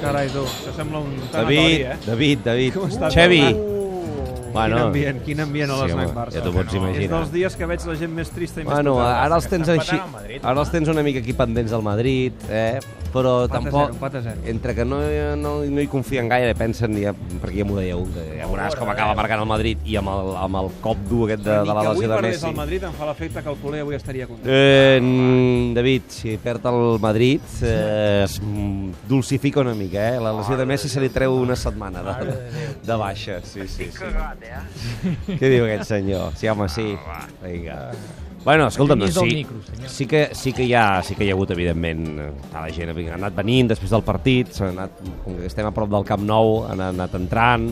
Carai, tu, això sembla un David, tanatori, eh? David, David. Com estàs, Xevi. Bernat? Bueno, quin ambient, quin ambient a sí, home, Barça. ja t'ho pots És imaginar. dels dies que veig la gent més trista i més Bueno, ara els tens així, ara els tens una mica aquí pendents del Madrid, eh? però tampoc, zero, empat a zero. entre que no, no, no hi confien gaire, pensen, ja, perquè ja m'ho dèieu, que ja veuràs com acaba marcant el Madrid i amb el, amb el cop dur aquest de, de la que avui lesió de perdés Messi. el Madrid em fa l'efecte que el culer avui estaria content. Eh, David, si perd el Madrid, eh, es dulcifica una mica, eh? La lesió de Messi se li treu una setmana de, de baixa. Sí, sí, sí. Què diu aquest senyor? Sí, home, sí. Vinga. Bueno, escolta'm, del sí, micro, senyor. sí, que, sí, que hi ha, sí que hi ha hagut, evidentment, eh, la gent ha anat venint després del partit, s'ha anat, com que estem a prop del Camp Nou, han anat entrant,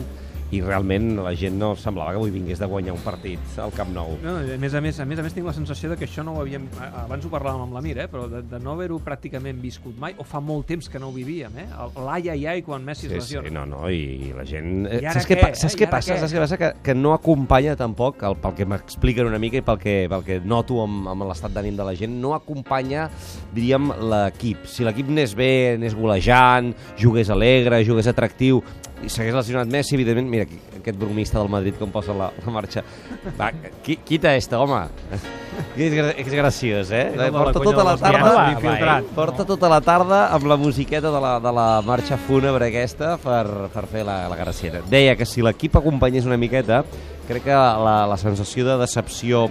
i realment la gent no semblava que avui vingués de guanyar un partit al Camp Nou. No, a més a més, a més a més tinc la sensació de que això no ho havíem... Abans ho parlàvem amb l'Amir, eh? però de, de no haver-ho pràcticament viscut mai, o fa molt temps que no ho vivíem, eh? L'ai ai ai quan Messi es Sí, sí, lesiona. no, no, i, i la gent... eh, I ara saps què, què, pa- saps eh? què passa? què? Saps què passa? Que, que no acompanya tampoc, el, pel que m'expliquen una mica i pel que, pel que noto amb, amb l'estat d'ànim de la gent, no acompanya, diríem, l'equip. Si l'equip anés bé, anés golejant, jugués alegre, jugués atractiu, i s'hagués lesionat Messi, evidentment, mira, aquest bromista del Madrid com posa la, la marxa. Va, qui, quita esta, home. És, és graciós, eh? La Porta tota la tarda... Va, infiltrat. Porta tota la tarda amb la musiqueta de la, de la marxa fúnebre aquesta per, per fer la, la gracieta. Deia que si l'equip acompanyés una miqueta, crec que la, la sensació de decepció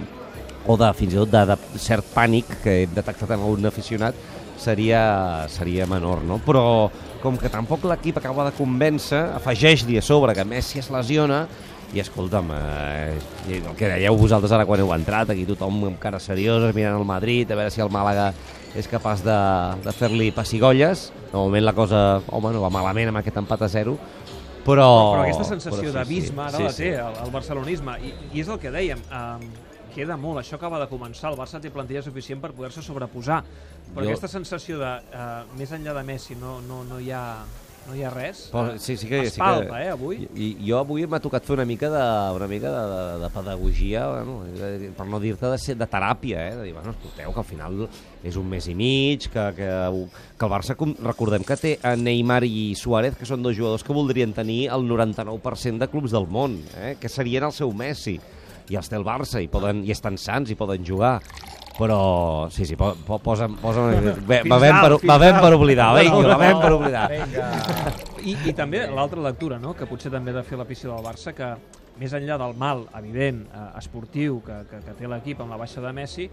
o de, fins i tot de, de cert pànic que he detectat en algun aficionat seria, seria menor, no? Però com que tampoc l'equip acaba de convèncer, afegeix-li a sobre que Messi es lesiona i escolta'm, eh, el que dèieu vosaltres ara quan heu entrat, aquí tothom amb cara seriosa mirant el Madrid, a veure si el Màlaga és capaç de, de fer-li pessigolles. De moment la cosa, home, no va malament amb aquest empat a zero, però... Però aquesta sensació sí, d'abisme ara sí, la sí. té el, el barcelonisme I, i és el que dèiem um, queda molt, això acaba de començar el Barça té plantilla suficient per poder-se sobreposar però Jo- aquesta sensació de uh, més enllà de Messi no, no, no, hi, ha, no hi ha res Però, sí, sí que, es sí que, palpa, eh, avui I, jo avui m'ha tocat fer una mica de, una mica de, de, de pedagogia, bueno, de- per no dir-te de, ser- de teràpia, eh? de dir, bueno, escolteu, que al final és un mes i mig, que, que, que el Barça, com- recordem que té a Neymar i Suárez, que són dos jugadors que voldrien tenir el 99% de clubs del món, eh? que serien el seu Messi, i els té el Barça, i, poden, i estan sants, i poden jugar. Però, sí, sí, po, po, posa'm... posa'm bé, Fins bevem, per, bevem per oblidar, vinga, bevem per oblidar. Vinga. I, i també l'altra lectura, no? que potser també ha de fer l'afició del Barça, que més enllà del mal evident, eh, esportiu, que, que, que té l'equip amb la baixa de Messi,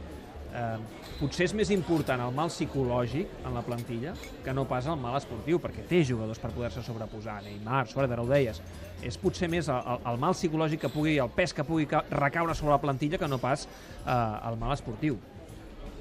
eh, potser és més important el mal psicològic en la plantilla que no pas el mal esportiu, perquè té jugadors per poder-se sobreposar, Neymar, Suárez, ara ho deies. És potser més el, el, el mal psicològic que pugui, el pes que pugui ca- recaure sobre la plantilla que no pas eh, el mal esportiu.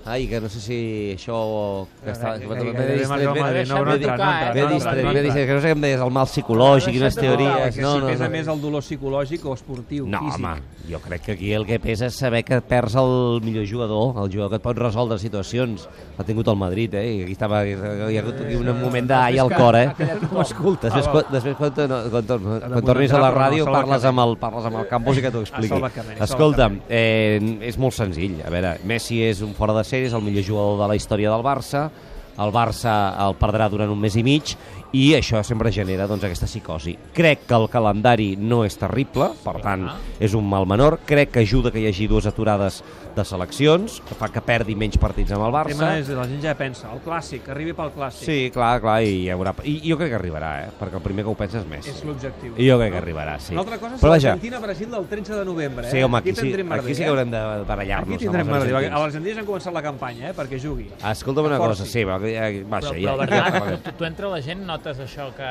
Ai, que no sé si això... Que està, m'he distret, no, no no no no distret, que no sé què em deies, el mal psicològic, quines teories... Perquè No, si no, pesa no. més el dolor psicològic o esportiu, No, físic. home, jo crec que aquí el que pesa és saber que perds el millor jugador, el jugador que et pot resoldre situacions. Ha tingut el Madrid, eh? I aquí estava, hi ha hagut aquí un moment d'ai al cor, eh? Escolta, després, quan, després quan, no, quan, tor- quan tornis a la ràdio parles amb el, parles amb el campus i que t'ho expliqui. Escolta'm, eh, és molt senzill. A veure, Messi és un fora de sèrie, és el millor jugador de la història del Barça, el Barça el perdrà durant un mes i mig i això sempre genera doncs, aquesta psicosi. Crec que el calendari no és terrible, per tant, és un mal menor. Crec que ajuda que hi hagi dues aturades de seleccions, que fa que perdi menys partits amb el El tema Barça. és, la gent ja pensa, el clàssic, que arribi pel clàssic. Sí, clar, clar, i, hi haurà... I jo crec que arribarà, eh? perquè el primer que ho pensa és Messi. És l'objectiu. I jo crec que arribarà, sí. Una altra cosa és Però l'Argentina-Brasil del 13 de novembre. Eh? sí, home, aquí, sí, tindrem aquí sí que haurem de barallar-nos. Aquí tindrem merda. A argentins. l'Argentina ja han començat la campanya, eh? perquè jugui. Escolta'm una cosa, sí, però, ja, vaja, Però, ja, però ja, Bernat, tu, tu entre la gent notes això que,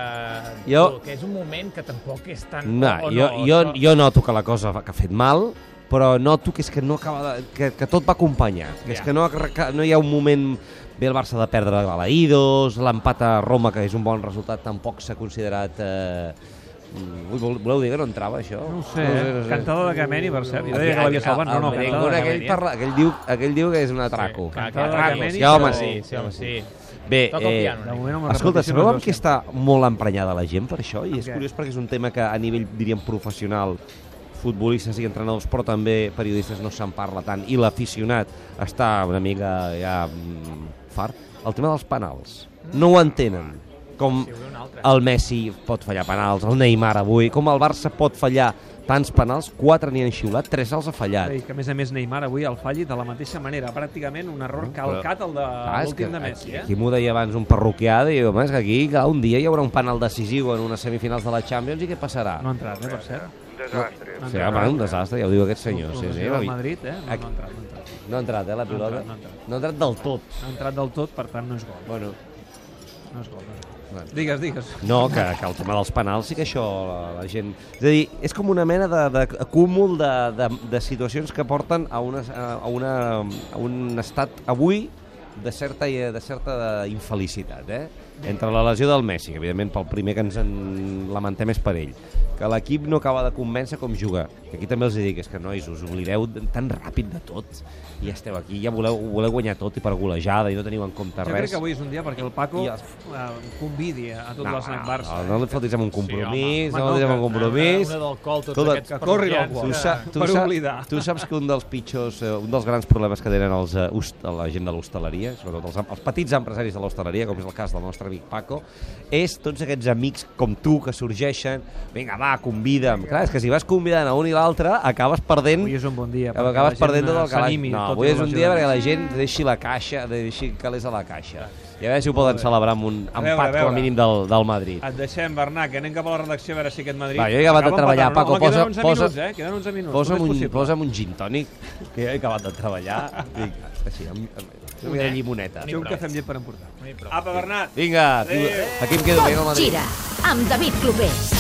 Jo- tu, que és un moment que tampoc és tan... No, o, o jo, no, jo, això- jo noto que la cosa que ha fet mal, però noto que és que no acaba de, que, que tot va acompanyat, que és Ja. que no, que no hi ha un moment ve el Barça de perdre a Balaïdos, l'empat a Roma, que és un bon resultat, tampoc s'ha considerat... Eh, vol- voleu dir que no entrava, això? No ho sé, eh? Cantada de Gameni, per cert. Jo deia que l'havia salvat. No, no, cantada de aquell, eh? parla, aquell, diu, aquell diu que és un atraco. Sí, Cantada de Gameni, Sí, home, però- sí. sí, home, sí. Bé, eh, escolta, sabeu no amb qui sé. està molt emprenyada la gent per això? I és què? curiós perquè és un tema que a nivell, diríem, professional, futbolistes i entrenadors, però també periodistes no se'n parla tant, i l'aficionat està una mica ja mm, fart. El tema dels penals. No ho entenen. Com Sí, el Messi pot fallar penals, el Neymar avui, com el Barça pot fallar tants penals, quatre n'hi han xiulat, tres els ha fallat. I que, a més a més, Neymar avui el falli de la mateixa manera. Pràcticament un error calcat al de Ah, l'últim que de Messi, aquí, eh? aquí m'ho deia abans un perruquià, diu, home, és que aquí clar, un dia hi haurà un penal decisiu en unes semifinals de la Champions i què passarà? No ha entrat, eh, per cert. Un desastre. No ha Sí, home, un desastre, ja ho diu aquest senyor. Sí, sí, no, Madrid, eh? No, no ha entrat, no ha entrat. no ha entrat, eh, la pilota? entrat, no ha entrat. No ha entrat del tot. No ha entrat del tot, per tant no és gol. Bueno, No és gol, no és gol. Bueno. Digues, digues. no, que, que el tema dels penals sí que això la, la gent... És a dir, és com una mena de, de acúmul de, de, de situacions que porten a, una, a, una, a un estat avui de certa, de certa infelicitat, eh? Entre la lesió del Messi, que evidentment pel primer que ens en lamentem és per ell, que l'equip no acaba de convèncer com juga. Que aquí també els dic, és que nois, us oblideu de- tan ràpid de tot i esteu aquí, ja voleu, voleu guanyar tot i per golejada i no teniu en compte Jo res. crec que avui és un dia perquè el Paco I eh, els- convidi a tot l'esnac Barça. No, no li fotis amb un compromís, home, no li fotis amb un compromís. Una d'alcohol, tots Tu de- aquests que corri l'alcohol. Tu, que- sa, tu, per sa, oblidar. tu saps que un dels pitjors, eh, un dels grans problemes que tenen els, eh, host, la gent de l'hostaleria, sobretot els, els petits empresaris de l'hostaleria, com és el cas del nostre amic Paco, és tots aquests amics com tu que sorgeixen, vinga, va, convida'm. Clar, és que si vas convidant a un i l'altre, acabes perdent Avui és un bon dia. acabes la perdent tot el calaix. s'animi, No, avui és la un dia perquè la gent deixi la caixa, deixi calés a la caixa. I a veure si ho poden celebrar amb un empat com a mínim del, del Madrid. Et deixem, Bernat, que anem cap a la redacció a veure si aquest Madrid... Va, jo he acabat de treballar, Paco, posa- Queden 11 posa- minuts, eh? Queden 11 minuts. Posa'm un, posa'm un gin tònic, que ja he acabat de treballar. Dic, així, amb, amb, amb una llimoneta. Jo un cafè amb llet per emportar. Apa, Bernat! Vinga, aquí em quedo veient el Tot Madrid. gira amb David Clopés.